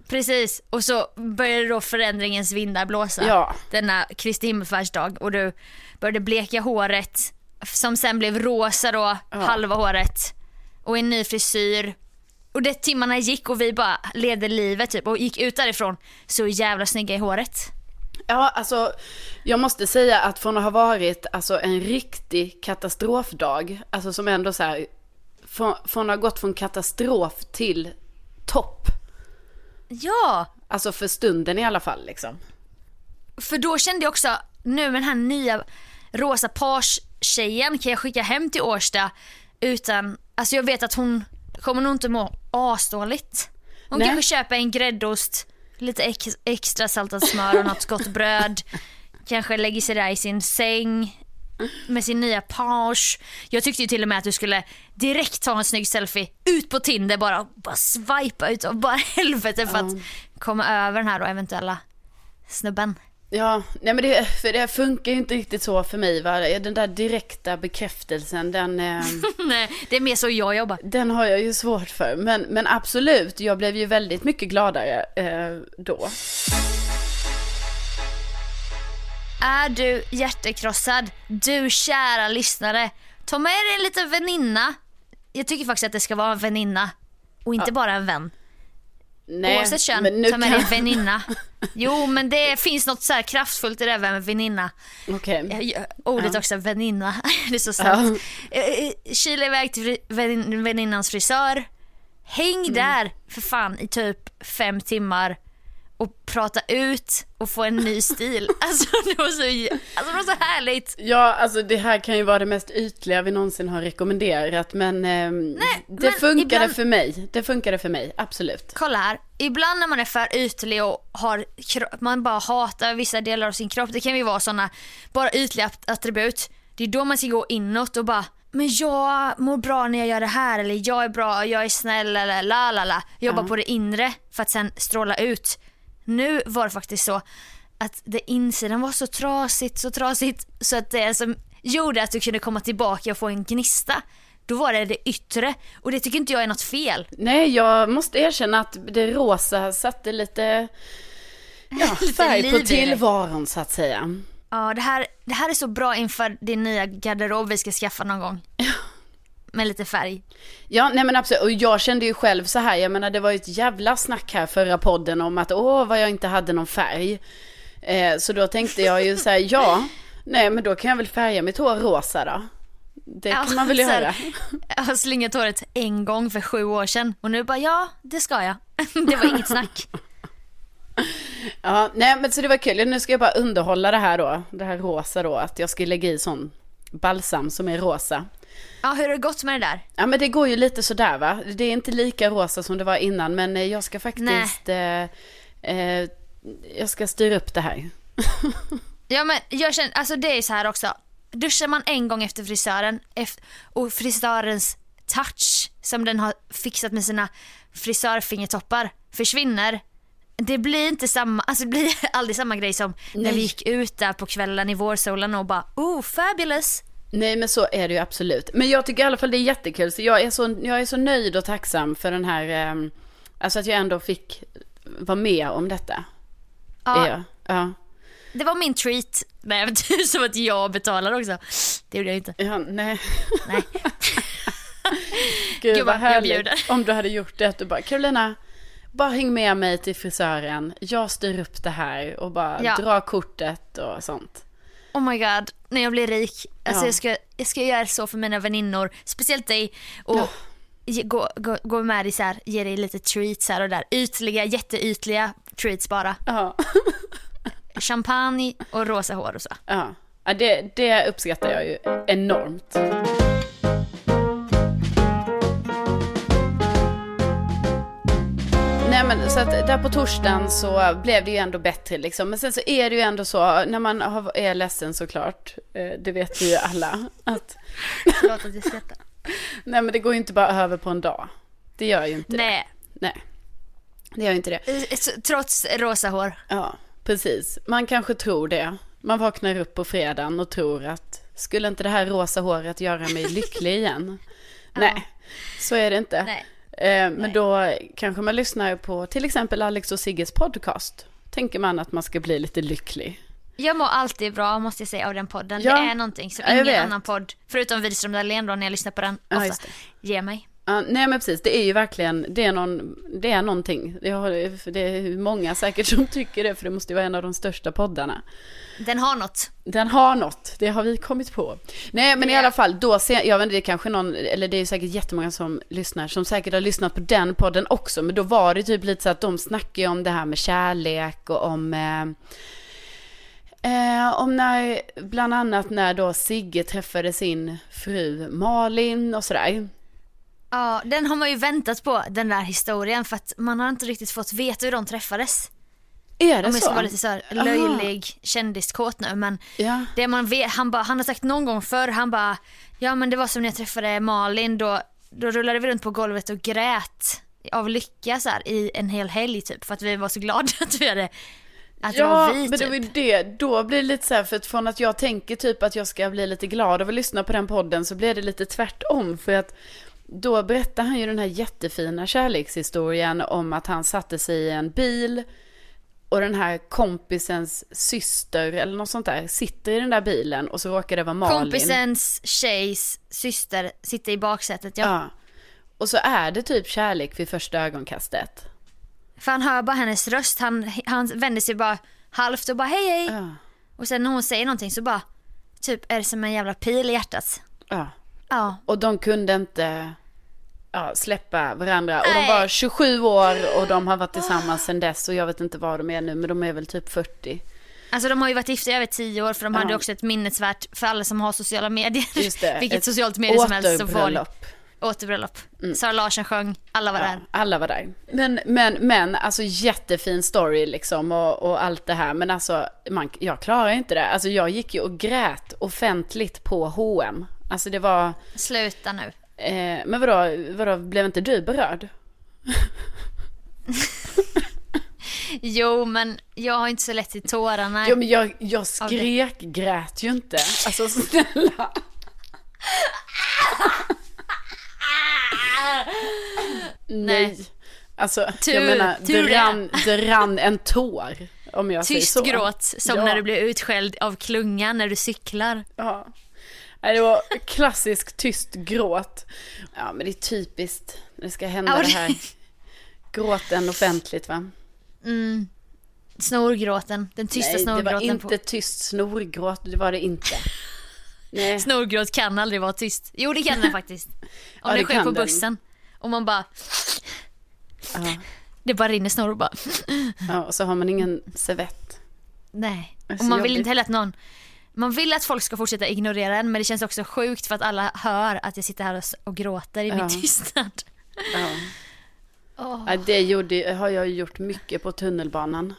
precis. Och så började då förändringens vindar blåsa. Ja. Denna Kristi himmelsfärdsdag. Och du började bleka håret. Som sen blev rosa då, halva håret. Och en ny frisyr. Och det timmarna gick och vi bara levde livet typ och gick ut därifrån så jävla snygga i håret. Ja, alltså jag måste säga att från att ha varit alltså en riktig katastrofdag, alltså som ändå så här, från, från att ha gått från katastrof till topp, Ja, alltså för stunden i alla fall liksom. För då kände jag också, nu med den här nya rosa page-tjejen kan jag skicka hem till Årsta utan, alltså jag vet att hon kommer nog inte må asdåligt. Hon Nej. kanske köper en gräddost, lite ex, extra saltat smör och något gott bröd. Kanske lägger sig där i sin säng med sin nya page. Jag tyckte ju till och med att du skulle direkt ta en snygg selfie ut på Tinder bara, bara swipa ut och bara helvete för att komma över den här då eventuella snubben. Ja, nej men det, för det funkar ju inte riktigt så för mig va. Den där direkta bekräftelsen, den, eh, Nej, det är mer så jag jobbar. den har jag ju svårt för. Men, men absolut, jag blev ju väldigt mycket gladare eh, då. Är du hjärtekrossad, du kära lyssnare, ta med dig en liten väninna. Jag tycker faktiskt att det ska vara en väninna och inte bara en vän. Nej, Oavsett kön, men nu ta med kan- dig väninna. Jo men det finns något så här kraftfullt i det med väninna. Gör Ordet också, väninna. Det är så sant. Eh, Kila iväg till väninnans frisör. Häng Mm. där för fan i typ fem timmar och prata ut och få en ny stil. Alltså det var så, alltså, det var så härligt. Ja, alltså det här kan ju vara det mest ytliga vi någonsin har rekommenderat, men ehm, det men funkade ibland- för mig. Det funkade för mig, absolut. Kolla här, ibland när man är för ytlig och har, man bara hatar vissa delar av sin kropp, det kan ju vara sådana bara ytliga att- attribut. Det är då man ska gå inåt och bara men jag mår bra när jag gör det här eller jag är bra, jag är snäll eller la la la. Jobba på det inre för att sen stråla ut. Nu var det faktiskt så att det insidan var så trasigt, så trasigt så att det som gjorde att du kunde komma tillbaka och få en gnista, då var det det yttre och det tycker inte jag är något fel. Nej, jag måste erkänna att det rosa satte lite, ja, Lite färg på tillvaron så att säga. Ja, det här, det här är så bra inför din nya garderob vi ska skaffa någon gång. Med lite färg. Ja, nej men absolut. Och jag kände ju själv så här, jag menar det var ju ett jävla snack här förra podden om att åh vad jag inte hade någon färg. Eh, så då tänkte jag ju så här, ja, nej men då kan jag väl färga mitt hår rosa då. Det kan man väl göra. Jag har slingat håret en gång för sju år sedan och nu bara ja, det ska jag. Det var inget snack. Ja, nej men så det var kul. Nu ska jag bara underhålla det här då. Det här rosa då. Att jag ska lägga i sån balsam som är rosa. Ja, hur har det gått med det där? Ja men det går ju lite sådär va. Det är inte lika rosa som det var innan. Men eh, jag ska faktiskt... Eh, eh, jag ska styra upp det här. Ja men jag känner, alltså det är så här också. Duschar man en gång efter frisören och frisörens touch som den har fixat med sina frisörfingertoppar försvinner. Det blir inte samma, alltså det blir aldrig samma grej som när Nej. vi gick ut där på kvällen i vårsolen och bara oh fabulous. Nej men så är det ju absolut. Men jag tycker i alla fall det är jättekul. Så jag är så, jag är så nöjd och tacksam för den här, eh, alltså att jag ändå fick vara med om detta. Ja, Är jag. Ja. det var min treat. Nej, men är som att jag betalar också. Det gjorde jag inte. ja nej. Nej. Gud Gud, vad härligt. Om du hade gjort det. Att du bara, Carolina, bara häng med mig till frisören. Jag styr upp det här och bara Ja. dra kortet och sånt. Oh my god, när jag blir rik. Alltså Ja. jag, ska, jag ska göra så för mina väninnor, speciellt dig. Och Ja. ge, gå, gå, gå med dig så här, ge dig lite treats här och där. Ytliga, jätteytliga treats bara. Ja. Champagne och rosa hår och så. Ja, ja det, det uppskattar jag ju enormt. Så att där på torsdagen så blev det ju ändå bättre liksom. Men sen så är det ju ändå så när man har- är ledsen såklart. eh, Det vet vi ju alla. Att, Förlåt att jag skrattar. nej men det går ju inte bara över på en dag. Det gör ju inte det. Nej, Nej. Det gör ju inte det. trots rosa hår. Ja, precis. Man kanske tror det. Man vaknar upp på fredagen och tror att skulle inte det här rosa håret göra mig lycklig igen? Nej, så är det inte. Nej. Eh, men då kanske man lyssnar på till exempel Alex och Sigges podcast. Tänker man att man ska bli lite lycklig. Jag mår alltid bra måste jag säga av den podden. Ja. Det är någonting som ingen vet. annan podd, förutom Widerström Dahlén då när jag lyssnar på den Ja, ofta, ger mig. Ja, nej men precis, det är ju verkligen, det är, någon, det är någonting. Det, har, det är många säkert som tycker det, för det måste ju vara en av de största poddarna. Den har något. Den har något, det har vi kommit på. Nej men i alla fall, då ser, jag vet inte, det är kanske någon, eller det är säkert jättemånga som lyssnar, som säkert har lyssnat på den podden också, men då var det typ lite så att de snackar ju om det här med kärlek och om, eh, eh, om när, bland annat när då Sigge träffade sin fru Malin och sådär. Ja, den har man ju väntat på, den där historien, för att man har inte riktigt fått veta hur de träffades. Är det Om jag så? ska vara lite så här Aha. löjlig kändiskåt nu, men Ja. det man vet, han, bara, han har sagt någon gång förr, han bara, ja men det var som när jag träffade Malin, då, då rullade vi runt på golvet och grät av lycka så här, i en hel helg typ, för att vi var så glada att vi hade, att det Ja, var vi men typ. det var ju det. Då blir det lite så här, för att från att jag tänker typ att jag ska bli lite glad av att lyssna på den podden så blir det lite tvärtom. För att då berättar han ju den här jättefina kärlekshistorien om att han satte sig i en bil och den här kompisens syster eller något sånt där sitter i den där bilen och så råkar det vara Malin. Kompisens tjejs syster sitter i baksätet, ja. Ja. Och så är det typ kärlek vid första ögonkastet. För han hör bara hennes röst, han, han vänder sig bara halvt och bara hej hej. Ja. Och sen när hon säger någonting så bara, typ är det som en jävla pil i hjärtat. Ja. Ja. Och de kunde inte ja, släppa varandra. Och de Nej. var 27 år och de har varit tillsammans sedan dess. Och jag vet inte vad de är nu, men de är väl typ 40. Alltså de har ju varit gifta i över tio år för de Ja. hade också ett minnesvärt för alla som har sociala medier. Just det. Vilket socialt medie som helst får återbröllop. återbröllop. Sara Larsson sjöng, alla var Ja, där. alla var där. Men, men, men alltså jättefin story liksom och, och allt det här. Men alltså, man, jag klarar inte det. Alltså jag gick ju och grät offentligt på H&M. Alltså det var, Sluta nu. Eh, men vadå, vadå, blev inte du berörd? Jo men jag har inte så lätt till tårarna. Jo men jag, jag skrek, grät ju inte. Alltså snälla. Nej. Alltså, Tur- jag menar, tur det rann, det rann en tår. Om jag säger Tyst så. gråt som Ja. när du blir utskälld av klungan när du cyklar. Ja. Nej, det var klassisk tyst gråt. Ja, men det är typiskt när det ska hända Ja, det det- här. Gråten offentligt va? Mm. Snorgråten, den tysta Nej, det var snorgråten. inte På... tyst snorgråt, det var det inte. Nej, Snorgråt kan aldrig vara tyst. Jo det kan den faktiskt. Om Ja, det det sker på den. bussen. Och man bara, ja, det bara rinner snor och bara, ja, och så har man ingen servett. nej. Och man vill jobbigt. inte heller att någon, man vill att folk ska fortsätta ignorera en men det känns också sjukt för att alla hör att jag sitter här och, gråter i Ja. min tystnad. Ja. Ja, det gjorde, har jag gjort mycket på tunnelbanan.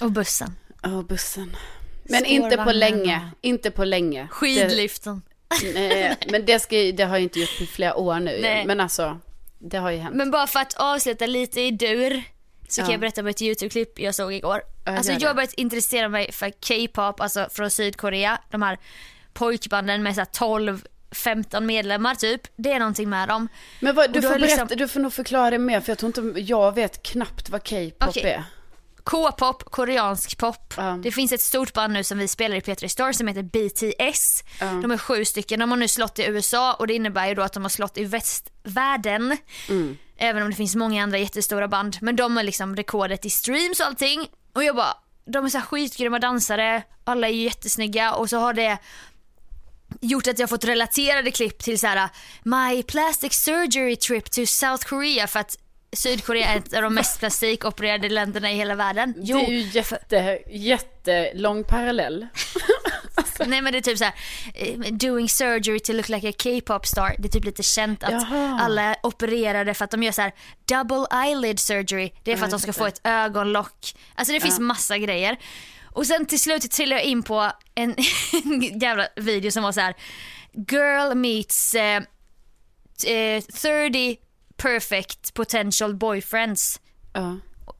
Och bussen. Och bussen. Men inte på länge. Inte på länge. Skidliften. Det, nej, men det, ska, det har jag inte gjort på flera år nu. Nej. Men alltså, det har ju hänt. Men bara för att avsluta lite i dur så kan Ja. jag berätta om ett YouTube-klipp jag såg igår. Ja, alltså jag har börjat intressera mig för K-pop, alltså från Sydkorea. De här pojkbanden med så här 12 15 medlemmar typ. Det är någonting med dem. Men vad, du, får är liksom- berätta, du får nog förklara det mer för jag tror inte, jag vet knappt vad K-pop Okej. är. K-pop, koreansk pop. Ja. Det finns ett stort band nu som vi spelar i P3 Star som heter BTS. Ja. De är sju stycken. De har nu slått i USA och det innebär ju då att de har slått i västvärlden. Mm. Även om det finns många andra jättestora band. Men de har liksom rekordet i streams och allting. Och jag bara, de är så här skitgrymma dansare. Alla är jättesnygga och så har det gjort att jag fått relaterade klipp till så här My plastic surgery trip to South Korea för att Sydkorea är ett av de mest plastikopererade länderna i hela världen. det är ju jätte, jättelång parallell. Nej men det är typ så här, eh, doing surgery to look like a K-pop star. Det är typ lite känt att Jaha. alla opererade för att de gör så här double eyelid surgery. Det är för Ja, att de ska få ett ögonlock. Alltså det finns massa grejer. Och sen till slut trillade jag in på en jävla video som var så här girl meets eh, eh, 30 perfect potential boyfriends. Ja.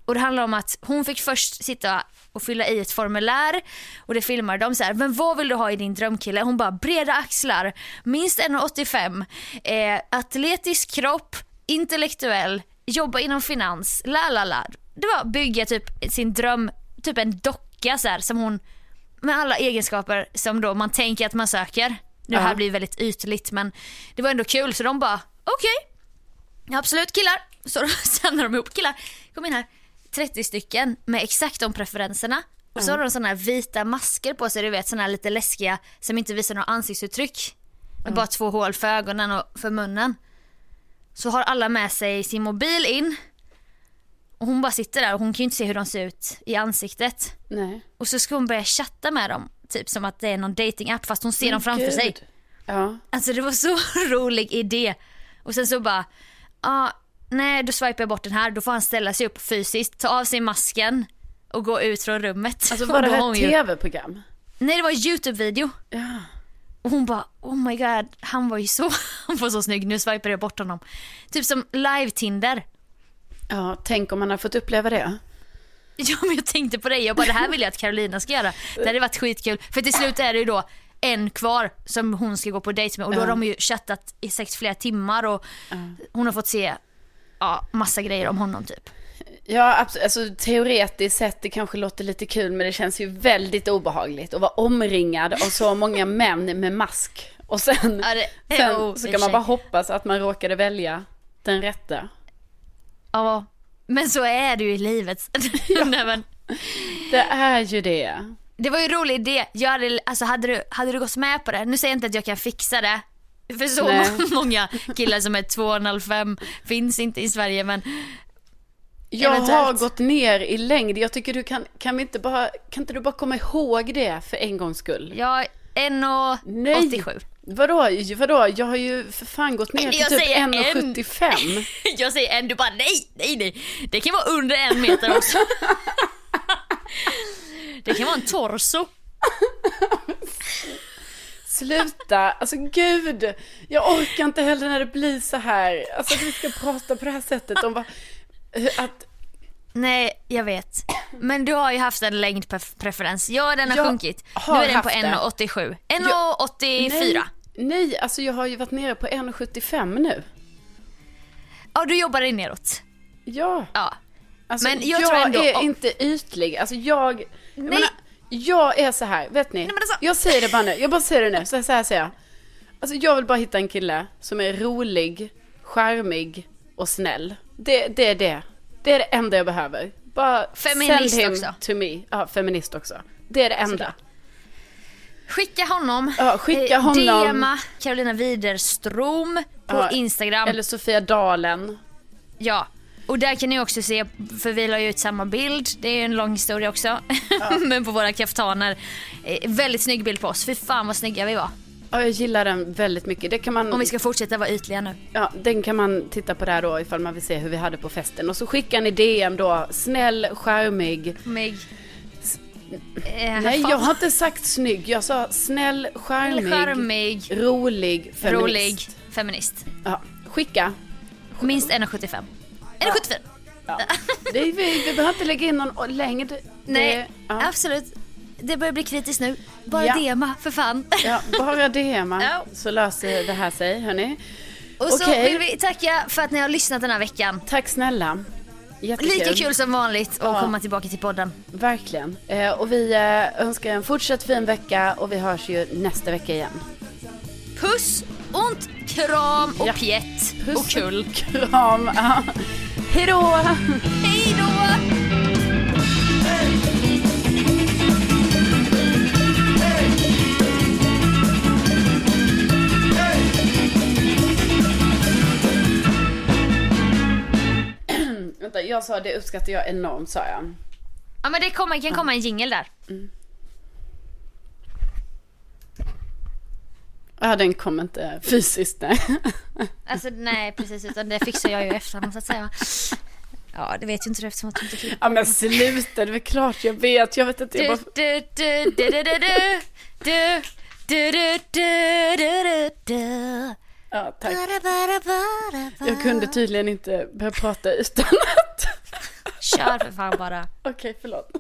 Och det handlar om att hon fick först sitta och fylla i ett formulär och det filmar de så här, men vad vill du ha i din drömkille? Hon bara breda axlar, minst 1,85, eh, atletisk kropp, intellektuell, jobba inom finans, la la la. Det var bygga typ sin dröm, typ en docka så här, som hon, med alla egenskaper som då man tänker att man söker. Det här Ja. blir väldigt ytligt men det var ändå kul så de bara okej, Absolut killar. Så då samlar de ihop killar. Kom in här. 30 stycken med exakt de preferenserna. Och så har de såna här vita masker på sig, du vet såna här lite läskiga som inte visar några ansiktsuttryck. Med bara två hål för ögonen och för munnen. Så har alla med sig sin mobil in. Och hon bara sitter där och hon kan ju inte se hur de ser ut i ansiktet. Nej. Och så ska hon börja chatta med dem. Typ som att det är någon datingapp fast hon ser dem framför Gud. sig. Ja. Alltså det var så rolig idé. Och sen så bara, ja, nej då swipar jag bort den här. Då får han ställa sig upp fysiskt, ta av sig masken och gå ut från rummet. Alltså var det har ett ju- tv-program? Nej det var en YouTube-video. Ja. Och hon bara, oh my god, han var ju så, han var så snygg, nu swipar jag bort honom. Typ som live-Tinder. Ja, tänk om man har fått uppleva det. Ja men jag tänkte på dig, jag bara det här vill jag att Carolina ska göra. Det hade varit skitkul. För till slut är det ju då en kvar som hon ska gå på dejt med och då har Ja. de ju chattat i sex flera timmar och hon har fått se ja, massa grejer om honom typ. Ja, absolut. Alltså, teoretiskt sett det kanske låter lite kul men det känns ju väldigt obehagligt att vara omringad av så många män med mask. Och sen, Ja, det- sen i så kan man bara hoppas att man råkade välja den rätta. Ja, men så är det ju i livet. Nej, men, Det är ju det. det var ju en rolig idé. Jag hade, alltså, hade, du, hade du gått med på det? Nu säger jag inte att jag kan fixa det. För så Nej. många killar som är 2,05 finns inte i Sverige men Jag har Eventuellt. gått ner i längd. Jag tycker du kan, kan vi inte bara, kan inte du bara komma ihåg det för en gångs skull? jag är 1,87. Vadå, vadå? Jag har ju för fan gått ner till Jag typ säger en. 1,75. Jag säger en, du bara nej, nej, nej. Det kan vara under en meter också. Det kan vara en torso. Sluta, alltså gud. Jag orkar inte heller när det blir så här. Alltså att vi ska prata på det här sättet om vad, att, Nej, jag vet. Men du har ju haft en längdpreferens. Ja, den har Jag sjunkit. Nu har är den på haft det. 1,87. Jag- 1,84. nej, nej, alltså jag har ju varit nere på 1,75 nu. Ja, du jobbar dig neråt. Ja, Ja. alltså Men jag jag, tror ändå- är inte ytlig. Alltså jag, jag Nej. menar, jag är så här, vet ni? men alltså- Jag säger det bara nu, jag bara säger det nu, så här, så här säger jag. Alltså jag vill bara hitta en kille som är rolig, charmig och snäll. Det, det är det. Det är det enda jag behöver. Bara Feminist send him också. to me. Ja, feminist också. Det är det enda. Skicka honom. Ja, skicka honom. DMa Carolina Widerström på Ja, Instagram. Eller Sofia Dalen. Ja. Och där kan ni också se, för vi la ju ut samma bild, det är ju en lång historia också. Men på våra kaftaner. Eh, väldigt snygg bild på oss, fy fan vad snygga vi var. Ja, jag gillar den väldigt mycket. Det kan man, Om vi ska fortsätta vara ytliga nu. ja, den kan man titta på där då ifall man vill se hur vi hade på festen. Och så skickar ni DM då, snäll, charmig. Mig. Eh, Nej, fan. jag har inte sagt snygg. Jag sa snäll, charmig, Charmig, rolig, feminist. rolig, feminist. Ja, skicka. Minst 1,75. 1,74. Ja. Det, vi, vi behöver inte lägga in någon längd. Det- Nej, ja. absolut. det börjar bli kritiskt nu. Bara Ja. DMa för fan. Ja, bara det man. Ja. Så löser det här sig, hörni. Och så Okej. vill vi tacka för att ni har lyssnat den här veckan. Tack snälla. Jättekul. Lika kul som vanligt att Ja. komma tillbaka till podden. Verkligen. Eh, och vi eh, önskar en fortsatt fin vecka och vi hörs ju nästa vecka igen. Puss, ont, kram och Ja. pjätt Puss och kull. Kram. Ja. Hej då! Hej då! Vänta, jag sa det uppskattar jag enormt sa jag. Ja men det kommer, kan komma en jingel där. Ja, den kom inte fysiskt nej. Alltså nej precis utan det fixar jag ju efterhand så att säga. Ja det vet ju inte du eftersom att du inte klipper. Ja men sluta, det är klart jag vet. Jag vet inte, jag bara... du, du, du, du, du, du, du, du, du, du, du, du, du. Ja, tack. Jag kunde tydligen inte börja prata utan att... Kör för fan bara. Okej, förlåt.